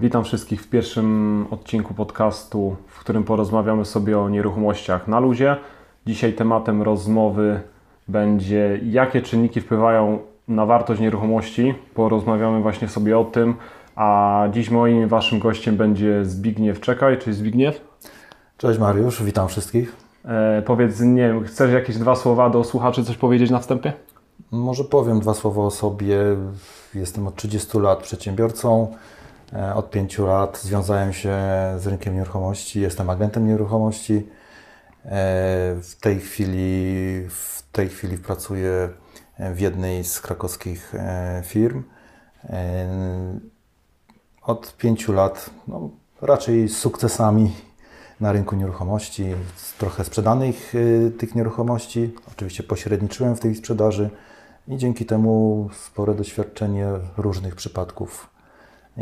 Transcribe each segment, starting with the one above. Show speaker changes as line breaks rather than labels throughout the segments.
Witam wszystkich w pierwszym odcinku podcastu, w którym porozmawiamy sobie o nieruchomościach na luzie. Dzisiaj tematem rozmowy będzie, jakie czynniki wpływają na wartość nieruchomości. Porozmawiamy właśnie sobie o tym, a dziś moim waszym gościem będzie Zbigniew Czekaj. Cześć Zbigniew.
Cześć Mariusz, witam wszystkich.
E, powiedz, nie wiem, chcesz jakieś dwa słowa do słuchaczy coś powiedzieć na wstępie?
Może powiem dwa słowa o sobie. Jestem od 30 lat przedsiębiorcą. E, Od 5 lat związałem się z rynkiem nieruchomości, jestem agentem nieruchomości. E, W tej chwili, w tej chwili pracuję w jednej z krakowskich e, firm. Od 5 lat no, raczej z sukcesami na rynku nieruchomości, trochę sprzedanych tych nieruchomości. Oczywiście pośredniczyłem w tej sprzedaży i dzięki temu spore doświadczenie różnych przypadków,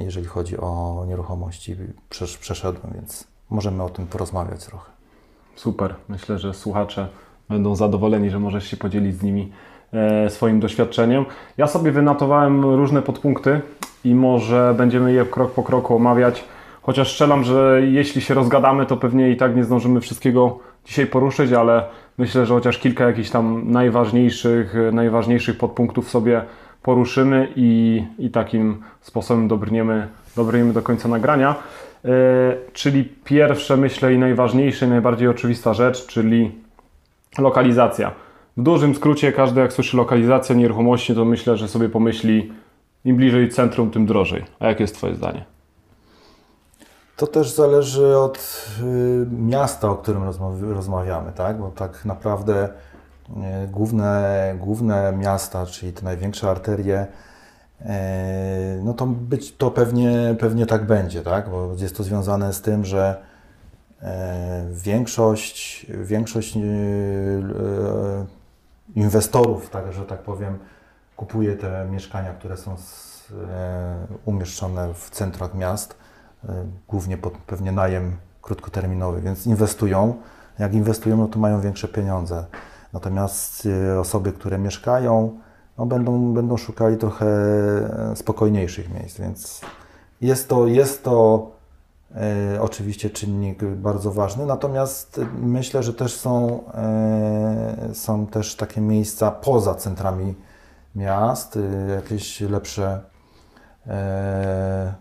jeżeli chodzi o nieruchomości, przesz- przeszedłem, więc możemy o tym porozmawiać trochę.
Super. Myślę, że słuchacze będą zadowoleni, że możesz się podzielić z nimi e, swoim doświadczeniem. Ja sobie wynotowałem różne podpunkty i może będziemy je krok po kroku omawiać. Chociaż strzelam, że jeśli się rozgadamy, to pewnie i tak nie zdążymy wszystkiego dzisiaj poruszyć, ale myślę, że chociaż kilka jakichś tam najważniejszych, najważniejszych podpunktów sobie poruszymy i, i takim sposobem dobrniemy, dobrniemy do końca nagrania. E, czyli pierwsze, myślę, i najważniejsze, i najbardziej oczywista rzecz, czyli lokalizacja. W dużym skrócie, każdy jak słyszy lokalizacja nieruchomości, to myślę, że sobie pomyśli, im bliżej centrum, tym drożej. A jakie jest Twoje zdanie?
To też zależy od y, miasta, o którym rozmaw- rozmawiamy, tak? Bo tak naprawdę główne, główne miasta, czyli te największe arterie, y, no to być to pewnie, pewnie tak będzie, tak? Bo jest to związane z tym, że y, większość, większość inwestorów, tak, że tak powiem, kupuje te mieszkania, które są umieszczone w centrach miast głównie pod pewnie najem krótkoterminowy, więc inwestują. Jak inwestują, no to mają większe pieniądze. Natomiast y, osoby, które mieszkają, no będą, będą szukali trochę e, spokojniejszych miejsc, więc jest to, jest to e, oczywiście czynnik bardzo ważny. Natomiast myślę, że też są, e, są też takie miejsca poza centrami miast, y, jakieś lepsze e,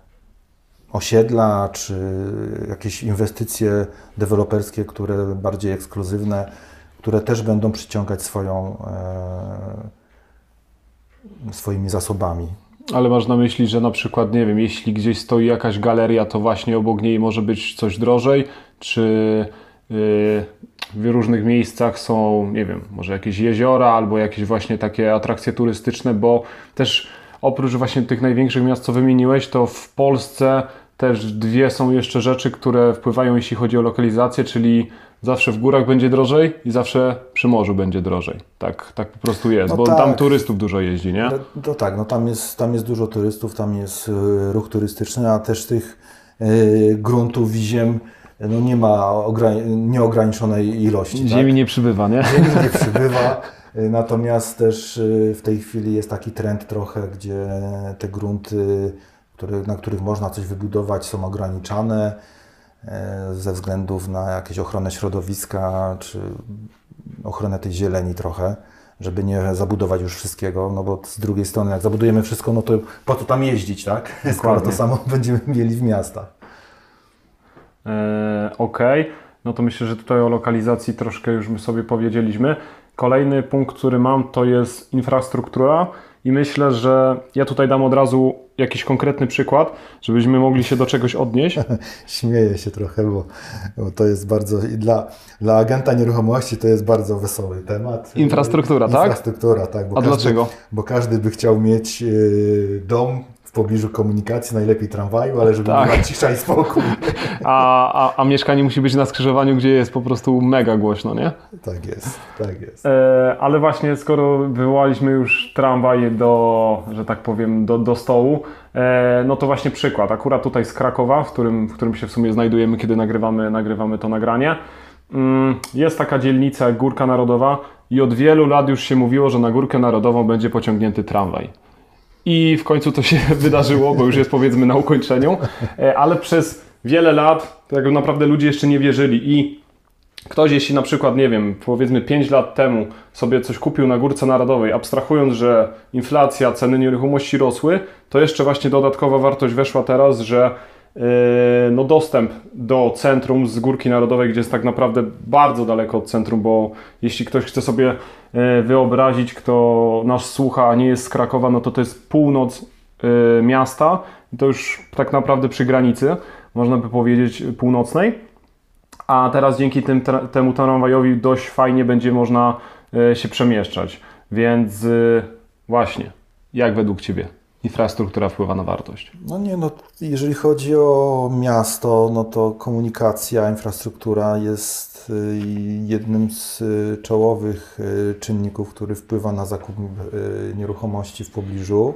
osiedla, czy jakieś inwestycje deweloperskie, które bardziej ekskluzywne, które też będą przyciągać swoją, e, swoimi zasobami.
Ale masz na myśli, że na przykład, nie wiem, jeśli gdzieś stoi jakaś galeria, to właśnie obok niej może być coś drożej, czy yy, w różnych miejscach są, nie wiem, może jakieś jeziora albo jakieś właśnie takie atrakcje turystyczne, bo też oprócz właśnie tych największych miast, co wymieniłeś, to w Polsce też dwie są jeszcze rzeczy, które wpływają, jeśli chodzi o lokalizację, czyli zawsze w górach będzie drożej i zawsze przy morzu będzie drożej. Tak, tak po prostu jest,
No
bo
tak.
tam turystów dużo jeździ, nie?
No, to tak, no tam jest, tam jest dużo turystów, tam jest e, ruch turystyczny, a też tych e, gruntów i ziem no nie ma ogra- nieograniczonej ilości. tak?
Ziemi nie przybywa, nie?
Ziemi nie przybywa. Y, Natomiast też w tej chwili jest taki trend trochę, gdzie te grunty, które, na których można coś wybudować, są ograniczane e, ze względów na jakieś ochronę środowiska czy ochronę tej zieleni trochę, żeby nie zabudować już wszystkiego, no bo z drugiej strony jak zabudujemy wszystko, no to po co tam jeździć, tak? Skoro to samo będziemy mieli w miastach.
E, ok, no to myślę, że tutaj o lokalizacji troszkę już my sobie powiedzieliśmy. Kolejny punkt, który mam, to jest infrastruktura i myślę, że ja tutaj dam od razu jakiś konkretny przykład, żebyśmy mogli się do czegoś odnieść.
Śmieję się trochę, bo, bo to jest bardzo i dla, dla agenta nieruchomości to jest bardzo wesoły temat.
Infrastruktura, tak?
Infrastruktura, tak. Bo
A
każdy,
dlaczego?
Bo każdy by chciał mieć yy, dom pobliżu komunikacji, najlepiej tramwaju, ale żeby
Tak.
była cisza i spokój.
A, a, a mieszkanie musi być na skrzyżowaniu, gdzie jest po prostu mega głośno, nie?
tak jest, tak jest.
E, ale właśnie skoro wywołaliśmy już tramwaj do, że tak powiem, do, do stołu, e, no to właśnie przykład. Akurat tutaj z Krakowa, w którym, w którym się w sumie znajdujemy, kiedy nagrywamy, nagrywamy to nagranie. Mm, Jest taka dzielnica jak Górka Narodowa i od wielu lat już się mówiło, że na Górkę Narodową będzie pociągnięty tramwaj. I w końcu to się wydarzyło, bo już jest powiedzmy na ukończeniu, E, ale przez wiele lat tak naprawdę ludzie jeszcze nie wierzyli. I ktoś jeśli na przykład, nie wiem, powiedzmy 5 lat temu sobie coś kupił na Górce Narodowej, abstrahując, że inflacja, ceny nieruchomości rosły, to jeszcze właśnie dodatkowa wartość weszła teraz, że yy, no dostęp do centrum z Górki Narodowej, gdzie jest tak naprawdę bardzo daleko od centrum, bo jeśli ktoś chce sobie wyobrazić, kto nas słucha, nie jest z Krakowa, no to to jest północ yy, miasta, to już tak naprawdę przy granicy, można by powiedzieć północnej. A teraz dzięki tym, temu tramwajowi dość fajnie będzie można e, się przemieszczać. Więc e, właśnie, jak według Ciebie infrastruktura wpływa na wartość?
No nie, no jeżeli chodzi o miasto, no to komunikacja, infrastruktura jest y, jednym z y, czołowych y, czynników, który wpływa na zakup nieruchomości w pobliżu.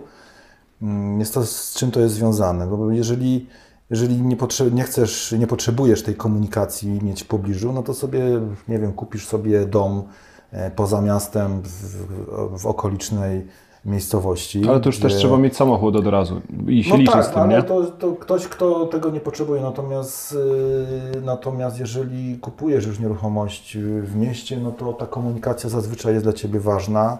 Mm, Jest to z czym to jest związane? No bo jeżeli, jeżeli nie, nie chcesz, nie potrzebujesz tej komunikacji mieć w pobliżu, no to sobie, nie wiem, kupisz sobie dom e, poza miastem w, w okolicznej miejscowości.
Ale to już też
gdzie-
trzeba mieć samochód od razu i się liczyć
tak,
z tym,
ale
nie?
To, to ktoś, kto tego nie potrzebuje, natomiast, yy, natomiast jeżeli kupujesz już nieruchomość w mieście, no to ta komunikacja zazwyczaj jest dla Ciebie ważna.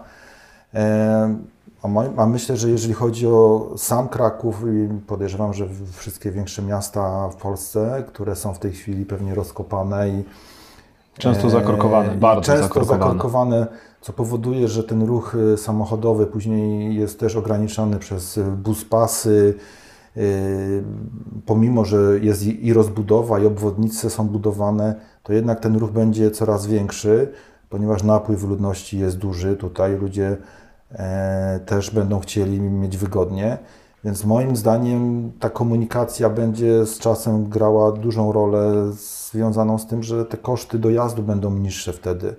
E, A, a myślę, że jeżeli chodzi o sam Kraków, i podejrzewam, że wszystkie większe miasta w Polsce, które są w tej chwili pewnie rozkopane i
Często
E,
zakorkowane, bardzo
często
zakorkowane.
zakorkowane, co powoduje, że ten ruch y, samochodowy później jest też ograniczony przez y, buspasy. y, Pomimo, że jest i i rozbudowa, i obwodnice są budowane, to jednak ten ruch będzie coraz większy, ponieważ napływ ludności jest duży. Tutaj ludzie e, też będą chcieli mieć wygodnie. Więc moim zdaniem ta komunikacja będzie z czasem grała dużą rolę związaną z tym, że te koszty dojazdu będą niższe wtedy.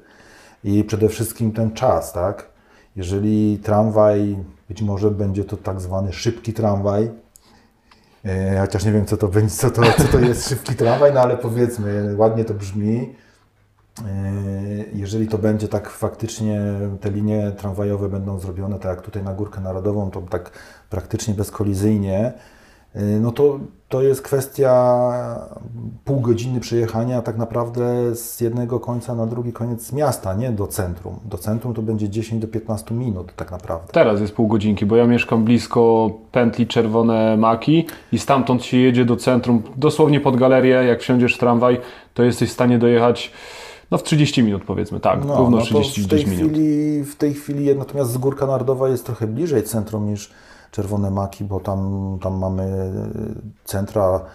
I przede wszystkim ten czas, tak? Jeżeli tramwaj, być może będzie to tak zwany szybki tramwaj, e, chociaż nie wiem, co to będzie, co to, co to jest szybki tramwaj, no ale powiedzmy, ładnie to brzmi. E, Jeżeli to będzie tak faktycznie, te linie tramwajowe będą zrobione tak jak tutaj na Górkę Narodową, to tak praktycznie bezkolizyjnie, no to, to jest kwestia pół godziny przejechania tak naprawdę z jednego końca na drugi koniec miasta, nie do centrum. Do centrum to będzie 10 do 15 minut tak naprawdę.
Teraz jest pół godzinki, bo ja mieszkam blisko pętli Czerwone Maki i stamtąd się jedzie do centrum, dosłownie pod galerię, jak wsiądziesz w tramwaj, to jesteś w stanie dojechać no w 30 minut powiedzmy, tak, równo
to
30
w tej,
minut.
chwili, w tej chwili natomiast z Górka Narodowa jest trochę bliżej centrum niż Czerwone Maki, bo tam, tam mamy e, centra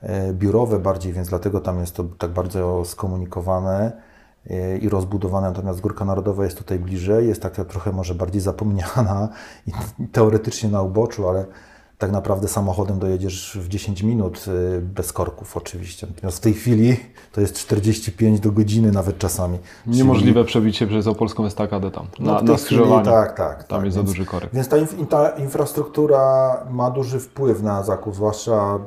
e, biurowe bardziej, więc dlatego tam jest to tak bardzo skomunikowane e, i rozbudowane, natomiast Górka Narodowa jest tutaj bliżej, jest taka trochę może bardziej zapomniana i teoretycznie na uboczu, ale tak naprawdę samochodem dojedziesz w 10 minut e, bez korków oczywiście. Natomiast w tej chwili to jest 45 do godziny nawet czasami. Czyli-
Niemożliwe przebić się przez opolską estakadę tam,
no,
na,
w
na skrzyżowaniu.
Tak, tak.
Tam
tak,
jest
więc,
za duży korek.
Więc ta, inf, ta infrastruktura ma duży wpływ na zakup, zwłaszcza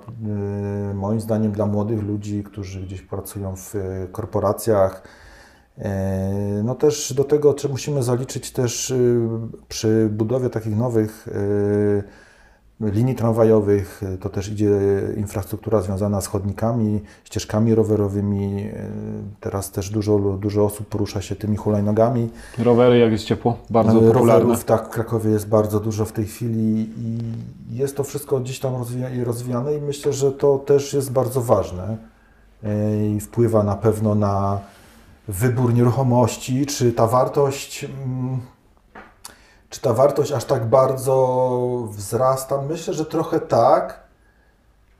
y, moim zdaniem dla młodych ludzi, którzy gdzieś pracują w y, korporacjach. Y, no też do tego czy musimy zaliczyć też y, przy budowie takich nowych y, linii tramwajowych, y, to też idzie infrastruktura związana z chodnikami, ścieżkami rowerowymi. y, Teraz też dużo, dużo osób porusza się tymi hulajnogami.
Rowery, jak jest ciepło, bardzo
Ale
popularne.
Rowerów tak w Krakowie jest bardzo dużo w tej chwili i jest to wszystko gdzieś tam rozwija- rozwijane i myślę, że to też jest bardzo ważne i wpływa na pewno na wybór nieruchomości, czy ta wartość mm, czy ta wartość aż tak bardzo wzrasta? Myślę, że trochę tak,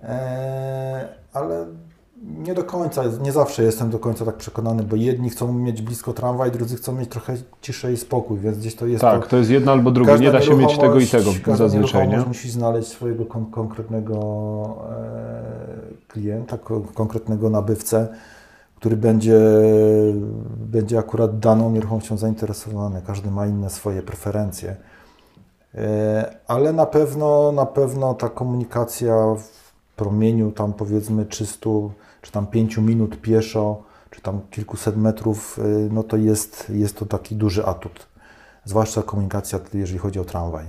e, ale nie do końca, nie zawsze jestem do końca tak przekonany, bo jedni chcą mieć blisko tramwaj, drudzy chcą mieć trochę ciszej i spokój, więc gdzieś to jest
Tak,
to,
to jest jedno albo drugie, nie da się mieć tego i tego
każda
zazwyczaj, nie?
musi znaleźć swojego kon- konkretnego e, klienta, ko- konkretnego nabywcę, który będzie, będzie akurat daną nieruchomością zainteresowany. Każdy ma inne swoje preferencje. E, Ale na pewno, na pewno ta komunikacja w promieniu tam powiedzmy 300 czy tam 5 minut pieszo, czy tam kilkuset metrów, y, no to jest, jest to taki duży atut. Zwłaszcza komunikacja, jeżeli chodzi o tramwaj.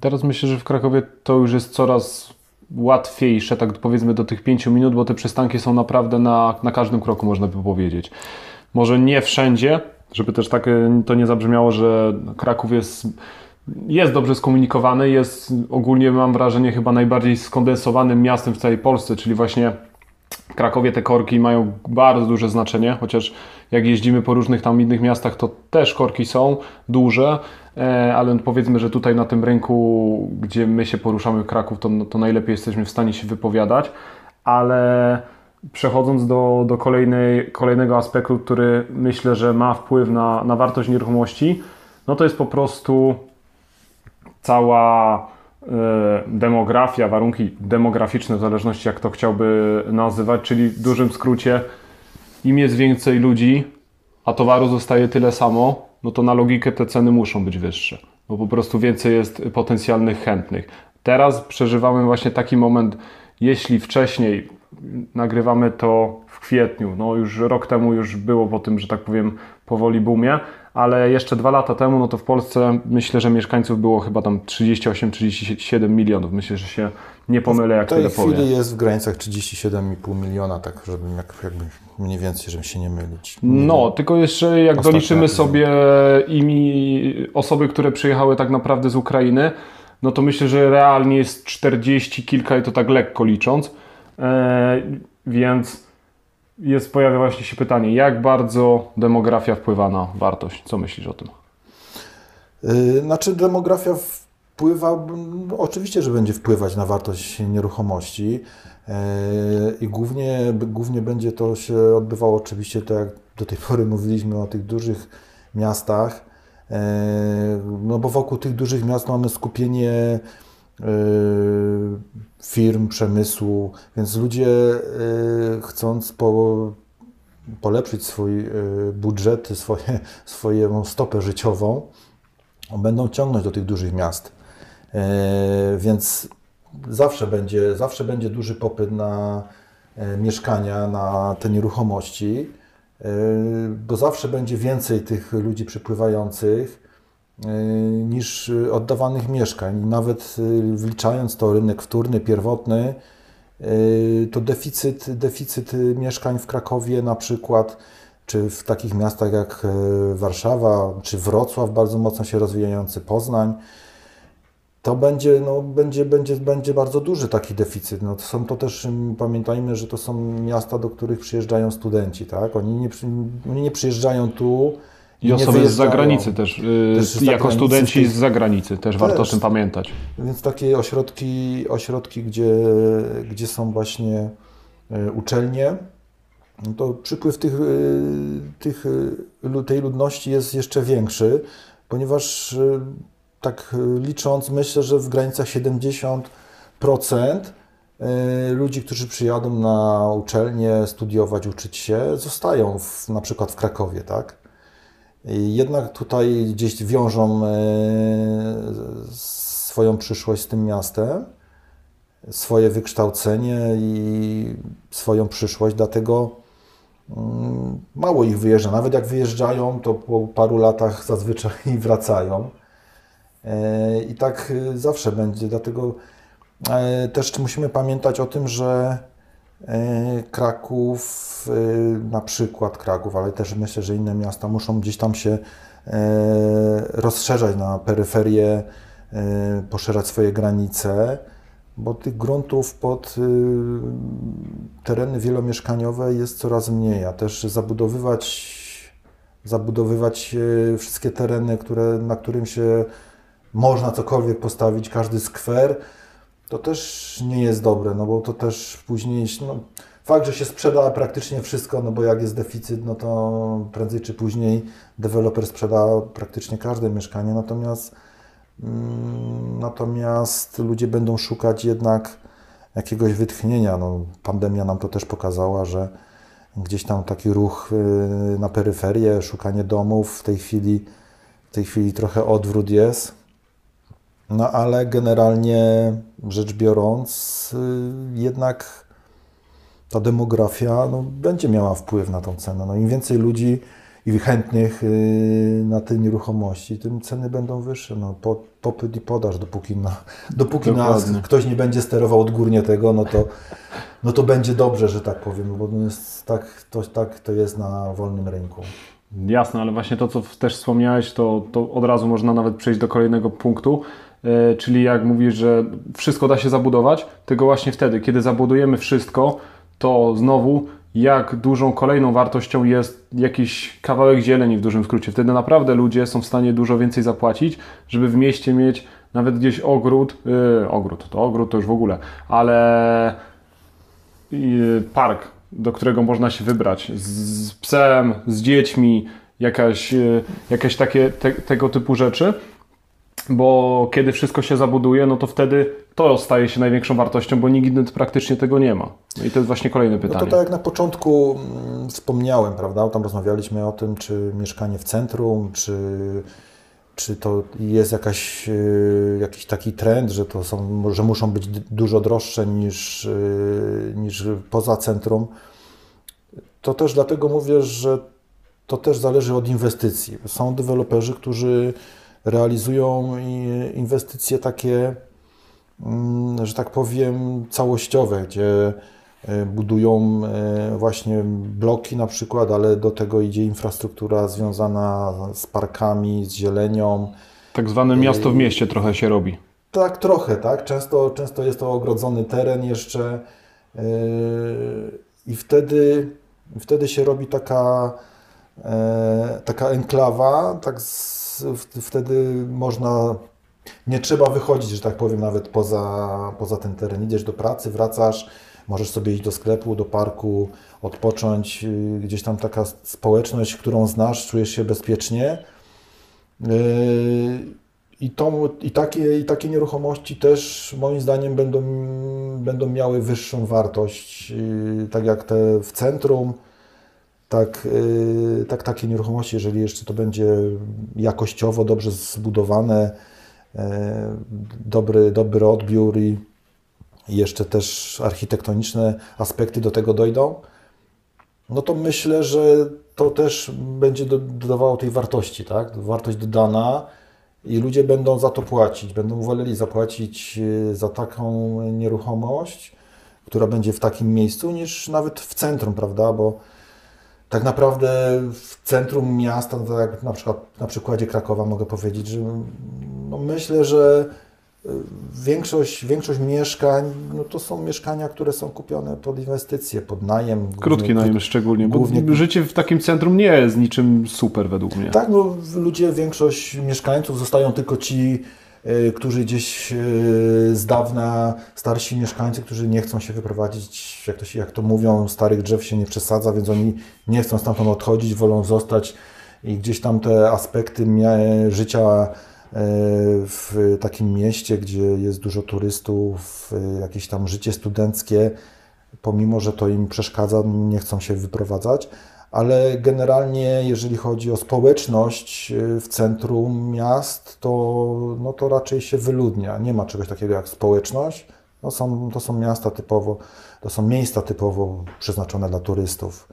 Teraz myślę, że w Krakowie to już jest coraz łatwiejsze, tak powiedzmy do tych 5 minut, bo te przystanki są naprawdę na, na każdym kroku, można by powiedzieć. Może nie wszędzie, żeby też tak e, to nie zabrzmiało, że Kraków jest, jest dobrze skomunikowany, jest ogólnie mam wrażenie chyba najbardziej skondensowanym miastem w całej Polsce, czyli właśnie w Krakowie te korki mają bardzo duże znaczenie, chociaż jak jeździmy po różnych tam innych miastach, to też korki są duże, e, ale powiedzmy, że tutaj na tym rynku, gdzie my się poruszamy Kraków, to, to najlepiej jesteśmy w stanie się wypowiadać, ale przechodząc do, do kolejnej, kolejnego aspektu, który myślę, że ma wpływ na, na wartość nieruchomości, no to jest po prostu cała demografia, warunki demograficzne, w zależności jak to chciałby nazywać, czyli w dużym skrócie, im jest więcej ludzi, a towaru zostaje tyle samo, no to na logikę te ceny muszą być wyższe, bo po prostu więcej jest potencjalnych chętnych. Teraz przeżywamy właśnie taki moment, jeśli wcześniej nagrywamy to w kwietniu, no już rok temu już było po tym, że tak powiem, powoli boomie, ale jeszcze dwa lata temu, no to w Polsce myślę, że mieszkańców było chyba tam 38-37 milionów. Myślę, że się nie pomylę, jak
W tej
tyle powiem.
chwili jest w granicach 37,5 miliona, tak żeby jak, jakby mniej więcej, żeby się nie mylić.
No, tylko jeszcze jak doliczymy sobie imi osoby, które przyjechały tak naprawdę z Ukrainy, no to myślę, że realnie jest 40 kilka i to tak lekko licząc. E, więc jest, pojawia właśnie się pytanie, jak bardzo demografia wpływa na wartość? Co myślisz o tym?
Yy, Znaczy demografia wpływa, oczywiście, że będzie wpływać na wartość nieruchomości yy, i głównie, głównie będzie to się odbywało oczywiście tak jak do tej pory mówiliśmy o tych dużych miastach, yy, no bo wokół tych dużych miast mamy skupienie firm, przemysłu, więc ludzie yy, chcąc po, polepszyć swój yy, budżet, swoje, swoją stopę życiową, będą ciągnąć do tych dużych miast. Więc zawsze będzie, zawsze będzie duży popyt na mieszkania, na te nieruchomości, bo zawsze będzie więcej tych ludzi przypływających niż oddawanych mieszkań. Nawet e, wliczając to rynek wtórny, pierwotny, to deficyt, deficyt mieszkań w Krakowie na przykład, czy w takich miastach jak Warszawa, czy Wrocław, bardzo mocno się rozwijający, Poznań, to będzie, no, będzie, będzie, będzie bardzo duży taki deficyt. No, to są to też, pamiętajmy, że to są miasta, do których przyjeżdżają studenci, tak? Oni nie, oni nie przyjeżdżają tu
I osoby z zagranicy też, yy,
Też z
jako
zagranicy,
studenci
z
zagranicy, też warto o
Też.
tym pamiętać.
Więc takie ośrodki, ośrodki gdzie, gdzie są właśnie e, uczelnie, no to przypływ tych, e, tych, e, tej ludności jest jeszcze większy, ponieważ tak licząc, myślę, że w granicach 70% e, ludzi, którzy przyjadą na uczelnię studiować, uczyć się, zostają w, na przykład w Krakowie, tak? Jednak tutaj gdzieś wiążą e, swoją przyszłość z tym miastem, swoje wykształcenie i swoją przyszłość, dlatego mm, mało ich wyjeżdża. Nawet jak wyjeżdżają, to po paru latach zazwyczaj wracają. E, I tak e, zawsze będzie. Dlatego też musimy pamiętać o tym, że Kraków, e, na przykład Kraków, ale też myślę, że inne miasta muszą gdzieś tam się e, rozszerzać na peryferię, e, poszerzać swoje granice, bo tych gruntów pod tereny wielomieszkaniowe jest coraz mniej, a też zabudowywać, zabudowywać e, wszystkie tereny, które, na którym się można cokolwiek postawić, każdy skwer, to też nie jest dobre, no bo to też później, no, fakt, że się sprzeda praktycznie wszystko, no bo jak jest deficyt, no to prędzej czy później deweloper sprzeda praktycznie każde mieszkanie, natomiast mm, natomiast ludzie będą szukać jednak jakiegoś wytchnienia. No, pandemia nam to też pokazała, że gdzieś tam taki ruch y, na peryferię, szukanie domów w tej chwili, w tej chwili trochę odwrót jest. No ale generalnie rzecz biorąc, y, jednak ta demografia no, będzie miała wpływ na tą cenę. No, Im więcej ludzi, i chętnych y, na te nieruchomości, tym ceny będą wyższe. No, po, popyt i podaż, dopóki, na, dopóki nas ktoś nie będzie sterował odgórnie tego, no to, no to będzie dobrze, że tak powiem, bo no jest, tak, to, tak to jest na wolnym rynku.
Jasne, ale właśnie to, co też wspomniałeś, to, to od razu można nawet przejść do kolejnego punktu, czyli jak mówisz, że wszystko da się zabudować, tylko właśnie wtedy, kiedy zabudujemy wszystko, to znowu jak dużą kolejną wartością jest jakiś kawałek zieleni w dużym skrócie. Wtedy naprawdę ludzie są w stanie dużo więcej zapłacić, żeby w mieście mieć nawet gdzieś ogród, yy, ogród, to ogród to już w ogóle, ale y, park, do którego można się wybrać z, z psem, z dziećmi, jakaś, y, jakieś takie te, tego typu rzeczy. Bo kiedy wszystko się zabuduje, no to wtedy to staje się największą wartością, bo nikt inny praktycznie tego nie ma. No i to jest właśnie kolejne
No
pytanie.
to tak jak na początku mm, wspomniałem, prawda? Tam rozmawialiśmy o tym, czy mieszkanie w centrum, czy, czy to jest jakaś, y, jakiś taki trend, że to są, że muszą być dużo droższe niż, y, niż poza centrum. To też dlatego mówię, że to też zależy od inwestycji. Są deweloperzy, którzy realizują inwestycje takie, mm, że tak powiem, całościowe, gdzie e, budują e, właśnie bloki na przykład, ale do tego idzie infrastruktura związana z parkami, z zielenią.
Tak zwane miasto w mieście trochę się robi.
Tak, trochę, tak. Często, często jest to ogrodzony teren jeszcze i wtedy, wtedy się robi taka, e, taka enklawa, tak z, wtedy można, nie trzeba wychodzić, że tak powiem, nawet poza, poza ten teren. Idziesz do pracy, wracasz, możesz sobie iść do sklepu, do parku, odpocząć, yy, gdzieś tam taka społeczność, którą znasz, czujesz się bezpiecznie. Yy, I, to, i, takie, I takie nieruchomości też moim zdaniem będą, będą miały wyższą wartość, yy, tak jak te w centrum, tak, yy, tak takie nieruchomości, jeżeli jeszcze to będzie jakościowo dobrze zbudowane, yy, dobry, dobry odbiór i jeszcze też architektoniczne aspekty do tego dojdą, no to myślę, że to też będzie do- dodawało tej wartości, tak? Wartość dodana i ludzie będą za to płacić, będą woleli zapłacić y, za taką nieruchomość, która będzie w takim miejscu, niż nawet w centrum, prawda? Bo tak naprawdę w centrum miasta, no tak jak na przykład na przykładzie Krakowa mogę powiedzieć, że no myślę, że y, większość, większość mieszkań no to są mieszkania, które są kupione pod inwestycje, pod najem.
Krótki
głównie-
najem szczególnie, bo
głównie-
życie w takim centrum nie jest niczym super według mnie.
Tak, no ludzie, większość mieszkańców zostają tylko ci, którzy gdzieś y, z dawna, starsi mieszkańcy, którzy nie chcą się wyprowadzić, jak to, się, jak to mówią, starych drzew się nie przesadza, więc oni nie chcą stamtąd odchodzić, wolą zostać. I gdzieś tam te aspekty mia- życia w takim mieście, gdzie jest dużo turystów, jakieś tam życie studenckie, pomimo, że to im przeszkadza, nie chcą się wyprowadzać, ale generalnie jeżeli chodzi o społeczność y, w centrum miast, to, no to raczej się wyludnia. Nie ma czegoś takiego jak społeczność. No są, to są miasta typowo, to są miejsca typowo przeznaczone dla turystów.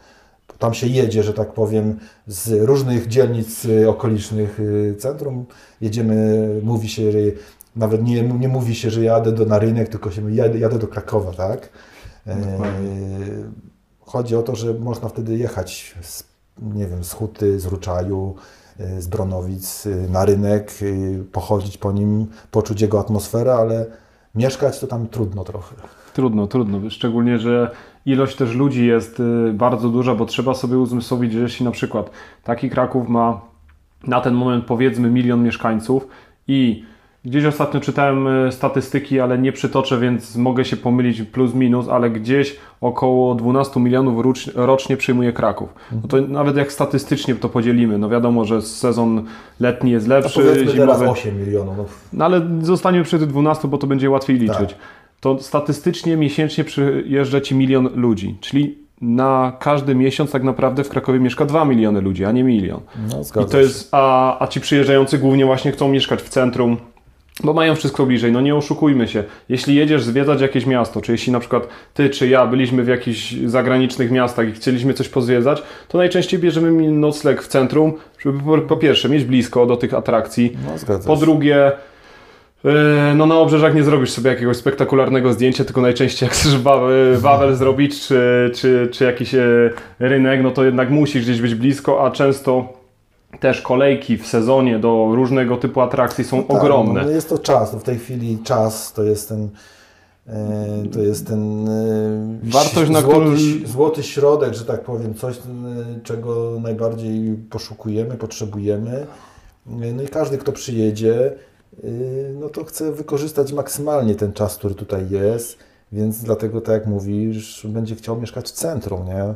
Tam się jedzie, że tak powiem, z różnych dzielnic y, okolicznych y, centrum. Jedziemy, mówi się, że nawet nie, nie mówi się, że jadę do, na rynek, tylko się jadę, jadę do Krakowa, tak?
Dokładnie.
E, Chodzi o to, że można wtedy jechać z, nie wiem, z Huty, z Ruczaju, e, z Bronowic e, na rynek, e, pochodzić po nim, poczuć jego atmosferę, ale mieszkać to tam trudno trochę.
Trudno, trudno. Szczególnie, że ilość też ludzi jest y, bardzo duża, bo trzeba sobie uzmysłowić, że jeśli na przykład taki Kraków ma na ten moment powiedzmy milion mieszkańców i gdzieś ostatnio czytałem y, statystyki, ale nie przytoczę, więc mogę się pomylić plus minus, ale gdzieś około 12 milionów rocz- rocznie przyjmuje Kraków. No to nawet jak statystycznie to podzielimy, no wiadomo, że sezon letni jest
No
lepszy,
teraz
zimowy...
8 milionów. No,
No ale zostaniemy przy tych 12, bo to będzie łatwiej liczyć.
Tak.
To statystycznie miesięcznie przyjeżdża ci milion ludzi, czyli na każdy miesiąc tak naprawdę w Krakowie mieszka 2 miliony ludzi, a nie milion.
no
I to jest, a, a ci przyjeżdżający głównie właśnie chcą mieszkać w centrum, bo mają wszystko bliżej. No nie oszukujmy się. Jeśli jedziesz zwiedzać jakieś miasto, czy jeśli na przykład ty czy ja byliśmy w jakichś zagranicznych miastach i chcieliśmy coś pozwiedzać, to najczęściej bierzemy nocleg w centrum, żeby po, po pierwsze mieć blisko do tych atrakcji,
No,
po drugie, yy, no na obrzeżach nie zrobisz sobie jakiegoś spektakularnego zdjęcia, tylko najczęściej jak chcesz wa- Wawel zrobić, czy, czy, czy jakiś e, rynek, no to jednak musisz gdzieś być blisko, a często też kolejki w sezonie do różnego typu atrakcji są
Tak,
ogromne.
No jest to czas. No w tej chwili czas to jest ten. e, To jest ten e,
Wartość, na
złoty,
którą-
złoty środek, że tak powiem, coś, e, czego najbardziej poszukujemy, potrzebujemy. No i każdy, kto przyjedzie, no to chce wykorzystać maksymalnie ten czas, który tutaj jest, więc dlatego, tak jak mówisz, będzie chciał mieszkać w centrum, nie?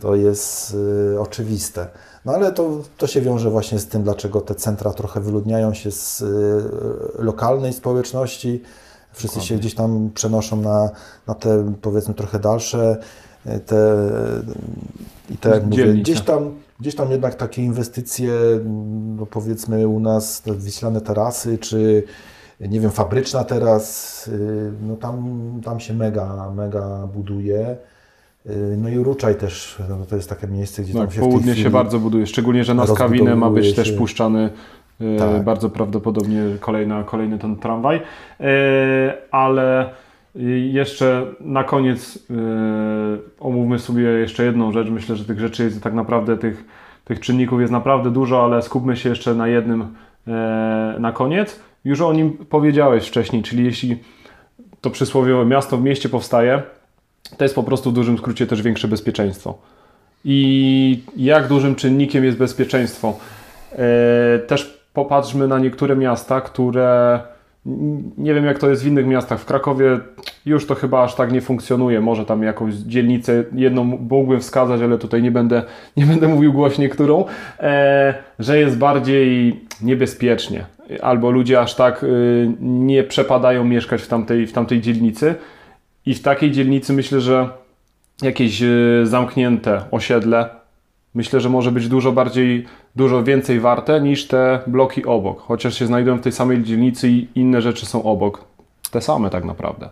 To jest e, oczywiste. No ale to, to się wiąże właśnie z tym, dlaczego te centra trochę wyludniają się z e, lokalnej społeczności. Wszyscy się gdzieś tam przenoszą na, na te powiedzmy trochę dalsze e, te i tak jak mówię, gdzieś tam, gdzieś tam jednak takie inwestycje, mm, no powiedzmy u nas te wiślane tarasy, czy nie wiem, fabryczna teraz, y, no tam, tam się mega, mega buduje. Y, No i Ruczaj też, no to jest takie miejsce, gdzie
Tak,
tam się
południe się bardzo buduje, szczególnie, że na Skawinę ma być
rozbudowuje
też
się.
puszczany e,
Tak.
bardzo prawdopodobnie kolejna, kolejny ten tramwaj. E, ale jeszcze na koniec omówmy sobie jeszcze jedną rzecz. Myślę, że tych rzeczy jest tak naprawdę, tych, tych czynników jest naprawdę dużo, ale skupmy się jeszcze na jednym na koniec. Już o nim powiedziałeś wcześniej, czyli jeśli to przysłowiowe miasto w mieście powstaje, to jest po prostu w dużym skrócie też większe bezpieczeństwo. I jak dużym czynnikiem jest bezpieczeństwo? E, Też popatrzmy na niektóre miasta, które nie wiem jak to jest w innych miastach. W Krakowie już to chyba aż tak nie funkcjonuje. Może tam jakąś dzielnicę jedną mógłbym wskazać, ale tutaj nie będę, nie będę mówił głośniej którą, e, że jest bardziej niebezpiecznie. Albo ludzie aż tak y, nie przepadają mieszkać w tamtej, w tamtej dzielnicy. I w takiej dzielnicy myślę, że jakieś y, zamknięte osiedle, myślę, że może być dużo bardziej, dużo więcej warte niż te bloki obok. Chociaż się znajdują w tej samej dzielnicy i inne rzeczy są obok. Te same tak naprawdę.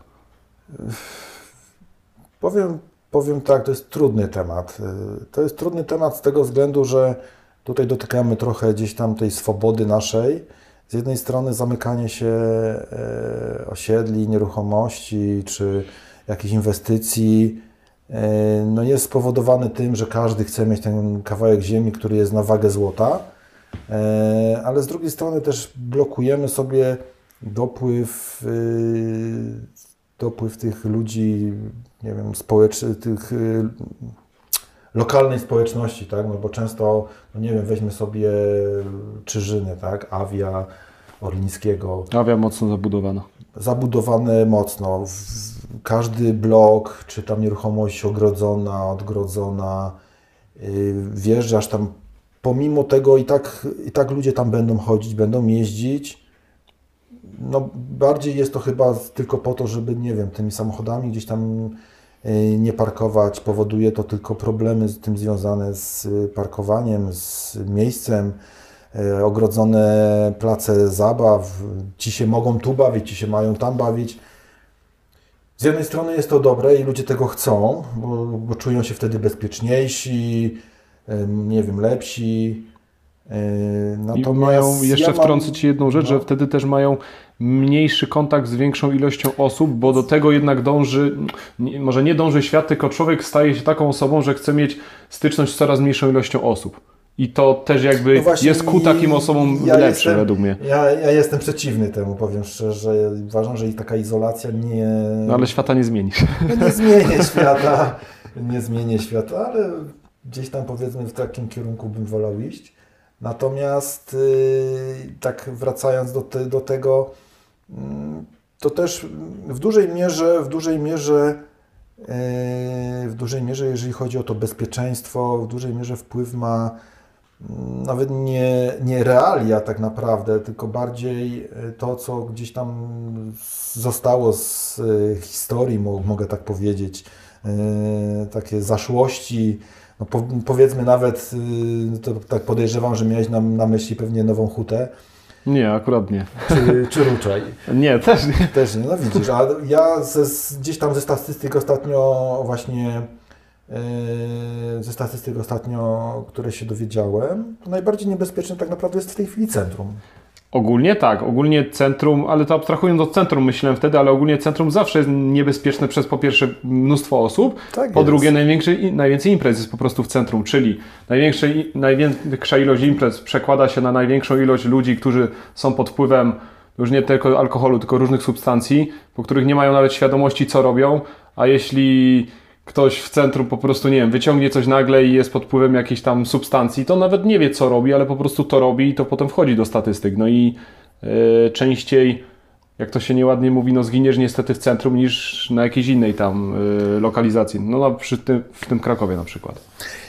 Powiem, powiem tak, to jest trudny temat. Y, To jest trudny temat z tego względu, że tutaj dotykamy trochę gdzieś tam tej swobody naszej. Z jednej strony zamykanie się e, osiedli, nieruchomości czy jakichś inwestycji e, no jest spowodowane tym, że każdy chce mieć ten kawałek ziemi, który jest na wagę złota, E, ale z drugiej strony też blokujemy sobie dopływ, dopływ tych ludzi, nie wiem, społecz, tych lokalnej społeczności, tak? No bo często, no nie wiem, weźmy sobie Czyżyny, tak? Awia, Orlińskiego,
Awia mocno zabudowana.
zabudowane mocno. Każdy blok, czy tam nieruchomość ogrodzona, odgrodzona, yy, wjeżdżasz tam, pomimo tego i tak, i tak ludzie tam będą chodzić, będą jeździć. No, bardziej jest to chyba tylko po to, żeby, nie wiem, tymi samochodami gdzieś tam nie parkować. Powoduje to tylko problemy z tym związane z y, parkowaniem, z miejscem e, ogrodzone place zabaw, ci się mogą tu bawić, ci się mają tam bawić. Z jednej strony jest to dobre i ludzie tego chcą, bo, bo czują się wtedy bezpieczniejsi, nie wiem, lepsi.
I
Natomiast
mają, jeszcze
ja mam-
wtrącę Ci jedną rzecz,
no.
że wtedy też mają mniejszy kontakt z większą ilością osób, bo do tego jednak dąży, może nie dąży świat, tylko człowiek staje się taką osobą, że chce mieć styczność z coraz mniejszą ilością osób. I to też jakby
No
jest ku takim osobom
ja
lepsze
jestem-
według mnie.
Ja, ja jestem przeciwny temu, powiem szczerze. Uważam, że i taka izolacja nie,
No ale świata nie zmienisz.
No nie zmienię świata, nie zmienię świata, ale gdzieś tam powiedzmy w takim kierunku bym wolał iść. Natomiast yy, tak wracając do, te, do tego, mm, to też w dużej mierze, w dużej mierze, yy, w dużej mierze, jeżeli chodzi o to bezpieczeństwo, w dużej mierze wpływ ma mm, nawet nie, nie realia tak naprawdę, tylko bardziej y, to, co gdzieś tam zostało z y, historii, mo- mogę tak powiedzieć, y, takie zaszłości. No po, powiedzmy nawet, y, to tak podejrzewam, że miałeś na, na myśli pewnie Nową Hutę.
Nie, akurat nie.
Czy, czy Ruczaj?
Nie, też nie.
Też nie, no widzisz, a ja ze, gdzieś tam ze statystyk ostatnio właśnie yy, ze statystyk ostatnio, które się dowiedziałem, to najbardziej niebezpieczne tak naprawdę jest w tej chwili centrum.
Ogólnie tak, ogólnie centrum, ale to abstrahując od centrum myślałem wtedy, ale ogólnie centrum zawsze jest niebezpieczne przez po pierwsze mnóstwo osób,
Tak
po
jest.
drugie największy, najwięcej imprez jest po prostu w centrum, czyli największa ilość imprez przekłada się na największą ilość ludzi, którzy są pod wpływem już nie tylko alkoholu, tylko różnych substancji, po których nie mają nawet świadomości co robią, a jeśli ktoś w centrum po prostu, nie wiem, wyciągnie coś nagle i jest pod wpływem jakiejś tam substancji, to nawet nie wie, co robi, ale po prostu to robi i to potem wchodzi do statystyk. No i yy, częściej, jak to się nieładnie mówi, no zginiesz niestety w centrum niż na jakiejś innej tam yy, lokalizacji. No na, przy tym, w tym Krakowie na przykład.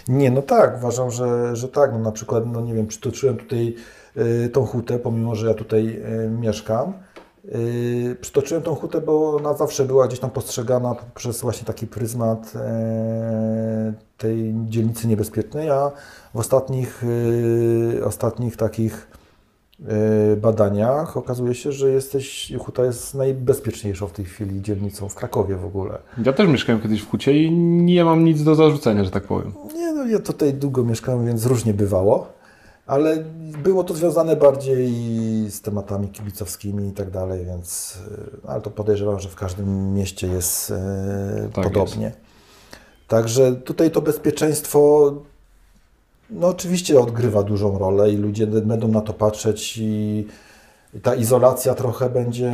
Nie, no tak, uważam, że, że tak. No na przykład, no nie wiem, przytoczyłem tutaj y, tą hutę, pomimo, że ja tutaj mieszkam. Y, przytoczyłem tą hutę, bo ona zawsze była gdzieś tam postrzegana przez właśnie taki pryzmat y, tej dzielnicy niebezpiecznej, a w ostatnich, y, ostatnich takich y, badaniach okazuje się, że jesteś, huta jest najbezpieczniejszą w tej chwili dzielnicą w Krakowie w ogóle.
Ja też mieszkałem kiedyś w Hucie i nie mam nic do zarzucenia, że tak powiem.
Nie, no ja tutaj długo mieszkałem, więc różnie bywało, ale było to związane bardziej z tematami kibicowskimi i tak dalej, więc e, ale to podejrzewam, że w każdym mieście jest e,
Tak
podobnie. Także tutaj to bezpieczeństwo no oczywiście odgrywa dużą rolę i ludzie będą na to patrzeć i, i ta izolacja trochę będzie,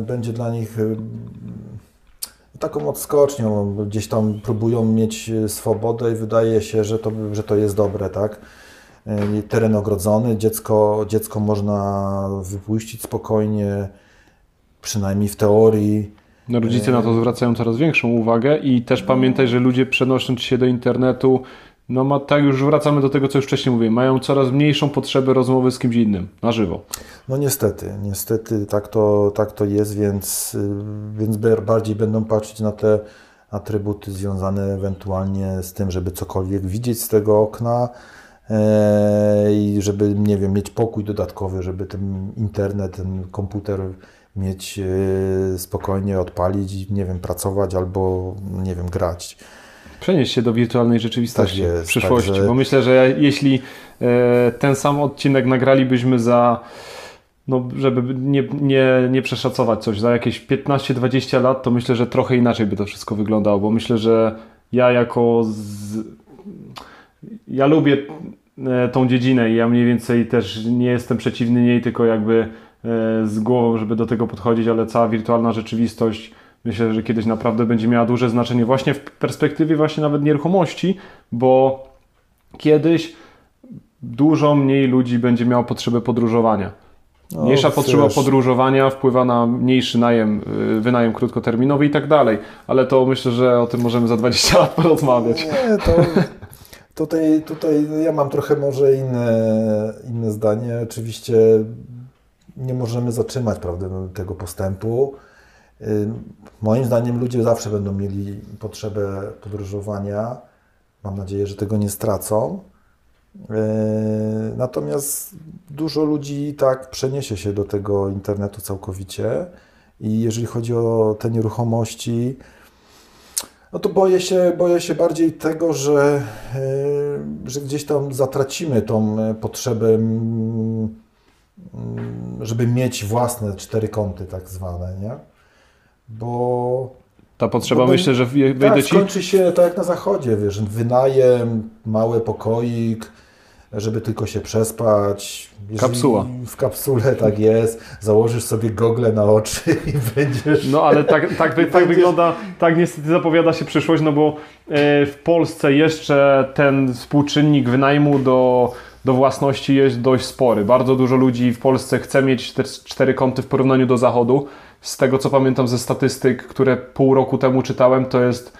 będzie dla nich y, taką odskocznią. Gdzieś tam próbują mieć swobodę i wydaje się, że to, że to jest dobre, tak? Y, Teren ogrodzony, dziecko, dziecko można wypuścić spokojnie, przynajmniej w teorii.
No, rodzice na to zwracają coraz większą uwagę i też pamiętaj, że ludzie przenosząc się do internetu, no ma, tak już wracamy do tego, co już wcześniej mówiłem, mają coraz mniejszą potrzebę rozmowy z kimś innym, na żywo.
No niestety, niestety tak to, tak to jest, więc, y, więc bardziej będą patrzeć na te atrybuty związane ewentualnie z tym, żeby cokolwiek widzieć z tego okna e, i żeby, nie wiem, mieć pokój dodatkowy, żeby ten internet, ten komputer mieć e, spokojnie, odpalić, nie wiem, pracować albo, nie wiem, grać.
Przenieść się do wirtualnej rzeczywistości
Tak jest,
w przyszłości,
także-
bo myślę, że jeśli e, ten sam odcinek nagralibyśmy za, no żeby nie, nie, nie przeszacować coś, za jakieś 15-20 lat, to myślę, że trochę inaczej by to wszystko wyglądało, bo myślę, że ja jako z... ja lubię e, tą dziedzinę i ja mniej więcej też nie jestem przeciwny niej, tylko jakby e, z głową, żeby do tego podchodzić, ale cała wirtualna rzeczywistość myślę, że kiedyś naprawdę będzie miała duże znaczenie właśnie w perspektywie właśnie nawet nieruchomości, bo kiedyś dużo mniej ludzi będzie miało potrzebę podróżowania.
No,
Mniejsza potrzeba
wiesz,
podróżowania wpływa na mniejszy najem, y, wynajem krótkoterminowy i tak dalej, ale to myślę, że o tym możemy za 20 lat porozmawiać.
Nie, to tutaj, tutaj ja mam trochę może inne, inne zdanie. Oczywiście nie możemy zatrzymać prawda, tego postępu. Y, Moim zdaniem ludzie zawsze będą mieli potrzebę podróżowania. Mam nadzieję, że tego nie stracą. Y, Natomiast dużo ludzi tak przeniesie się do tego internetu całkowicie. I jeżeli chodzi o te nieruchomości, no to boję się, boję się bardziej tego, że, e, że gdzieś tam zatracimy tą e, potrzebę, mm, mm, żeby mieć własne cztery kąty tak zwane, nie? Bo
Ta potrzeba,
Bo
myślę, że wje-
tak,
ci.
skończy się tak jak na zachodzie, wiesz, wynajem, mały pokoik, żeby tylko się przespać. Jeżeli
Kapsuła.
W kapsule tak jest, założysz sobie gogle na oczy i będziesz...
No ale tak, tak, tak wygląda, tak niestety zapowiada się przyszłość, no bo e, w Polsce jeszcze ten współczynnik wynajmu do, do własności jest dość spory. Bardzo dużo ludzi w Polsce chce mieć te cztery kąty w porównaniu do zachodu. Z tego co pamiętam ze statystyk, które pół roku temu czytałem, to jest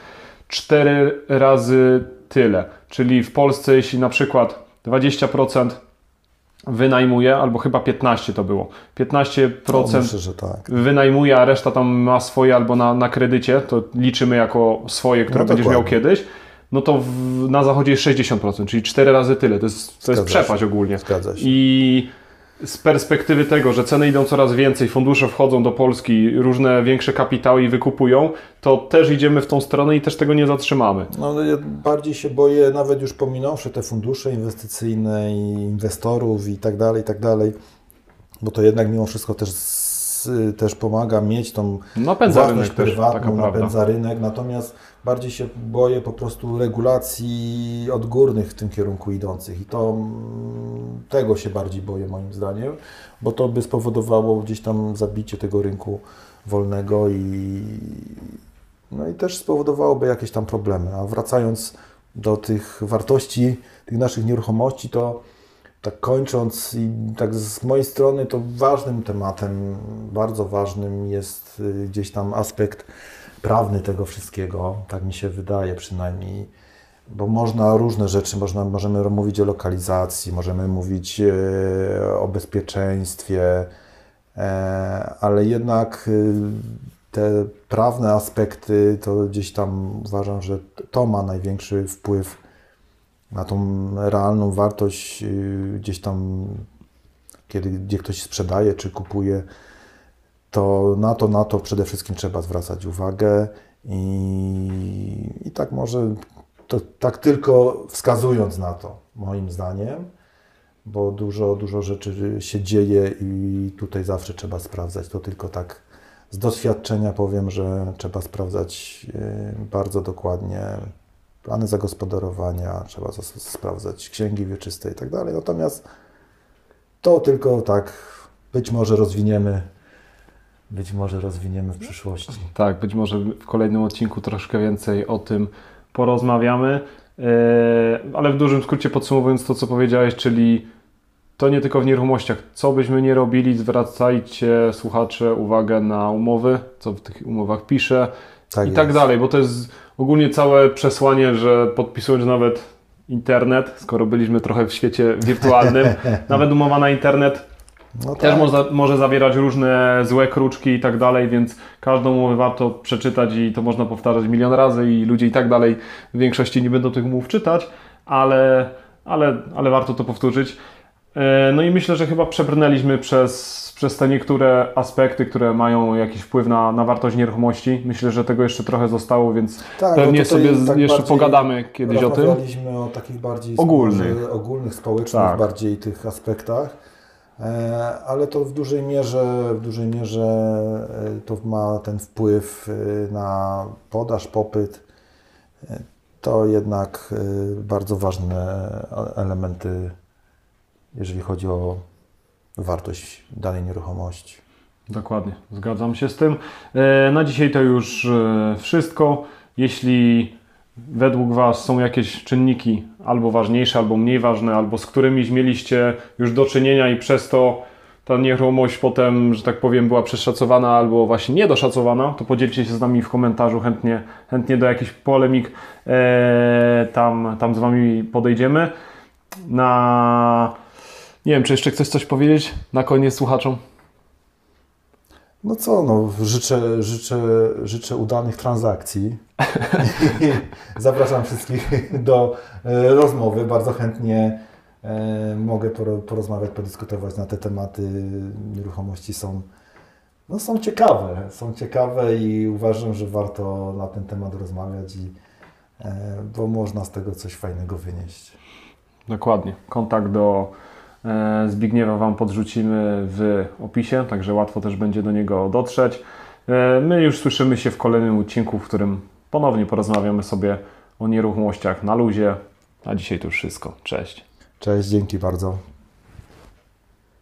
cztery razy tyle. Czyli w Polsce, jeśli na przykład 20% wynajmuje, albo chyba 15 to było, 15%
No, myślę, tak.
wynajmuje, a reszta tam ma swoje albo na, na kredycie, to liczymy jako swoje, które
No
będziesz miał kiedyś, no to w, na zachodzie jest 60%, czyli 4 razy tyle. To jest, to jest przepaść ogólnie.
Zgadza się.
I z perspektywy tego, że ceny idą coraz więcej, fundusze wchodzą do Polski, różne większe kapitały i wykupują, to też idziemy w tą stronę i też tego nie zatrzymamy.
No, ja bardziej się boję, nawet już pominąwszy te fundusze inwestycyjne i inwestorów i tak dalej, i tak dalej, bo to jednak mimo wszystko też, też pomaga mieć tą
napędza
własność
rynek
prywatną,
też,
napędza rynek, natomiast bardziej się boję po prostu regulacji odgórnych w tym kierunku idących i to mm, tego się bardziej boję moim zdaniem, bo to by spowodowało gdzieś tam zabicie tego rynku wolnego i no i też spowodowałoby jakieś tam problemy. A wracając do tych wartości, tych naszych nieruchomości, to tak kończąc i tak z mojej strony to ważnym tematem, bardzo ważnym jest y, gdzieś tam aspekt prawny tego wszystkiego, tak mi się wydaje przynajmniej, bo można różne rzeczy, można, możemy mówić o lokalizacji, możemy mówić e, o bezpieczeństwie, e, ale jednak y, te prawne aspekty, to gdzieś tam uważam, że to ma największy wpływ na tą realną wartość gdzieś tam, kiedy gdzie ktoś sprzedaje czy kupuje, to na to, na to przede wszystkim trzeba zwracać uwagę i, i tak może, to, tak tylko wskazując na to, moim zdaniem, bo dużo, dużo rzeczy się dzieje i tutaj zawsze trzeba sprawdzać, to tylko tak z doświadczenia powiem, że trzeba sprawdzać y, bardzo dokładnie plany zagospodarowania, trzeba sprawdzać księgi wieczyste i tak dalej. Natomiast to tylko tak być może rozwiniemy być może rozwiniemy w przyszłości.
Tak, być może w kolejnym odcinku troszkę więcej o tym porozmawiamy. E, ale w dużym skrócie podsumowując to, co powiedziałeś, czyli to nie tylko w nieruchomościach. Co byśmy nie robili, zwracajcie słuchacze uwagę na umowy, co w tych umowach pisze tak i tak jest. tak dalej, bo to jest ogólnie całe przesłanie, że podpisując nawet internet, skoro byliśmy trochę w świecie wirtualnym, nawet umowa na internet no też tak. może, może zawierać różne złe kruczki i tak dalej, więc każdą umowę warto przeczytać i to można powtarzać milion razy i ludzie i tak dalej w większości nie będą tych umów czytać, ale, ale, ale warto to powtórzyć. E, no i myślę, że chyba przebrnęliśmy przez, przez te niektóre aspekty, które mają jakiś wpływ na, na wartość nieruchomości. Myślę, że tego jeszcze trochę zostało, więc tak, no pewnie sobie tak jeszcze pogadamy kiedyś o tym.
Rozmawialiśmy o takich bardziej ogólnych, ogólnych społecznych tak. bardziej tych aspektach, ale to w dużej mierze, w dużej mierze e, to ma ten wpływ na podaż, popyt. To jednak bardzo ważne elementy jeżeli chodzi o wartość danej nieruchomości.
Dokładnie, zgadzam się z tym. E, na dzisiaj to już e, wszystko. Jeśli według Was są jakieś czynniki albo ważniejsze, albo mniej ważne, albo z którymiś mieliście już do czynienia i przez to ta nieruchomość potem, że tak powiem, była przeszacowana albo właśnie niedoszacowana, to podzielcie się z nami w komentarzu, chętnie, chętnie do jakichś polemik e, tam, tam z Wami podejdziemy. Na nie wiem, czy jeszcze chcesz coś powiedzieć na koniec słuchaczom?
No co, no, życzę, życzę, życzę udanych transakcji. Zapraszam wszystkich do e, rozmowy. Bardzo chętnie e, mogę porozmawiać, podyskutować na te tematy. Nieruchomości są, no, są ciekawe. Są ciekawe i uważam, że warto na ten temat rozmawiać, i, e, bo można z tego coś fajnego wynieść.
Dokładnie. Kontakt do Zbigniewa Wam podrzucimy w opisie, także łatwo też będzie do niego dotrzeć. E, my już słyszymy się w kolejnym odcinku, w którym ponownie porozmawiamy sobie o nieruchomościach na luzie. A dzisiaj to już wszystko. Cześć.
Cześć, dzięki bardzo.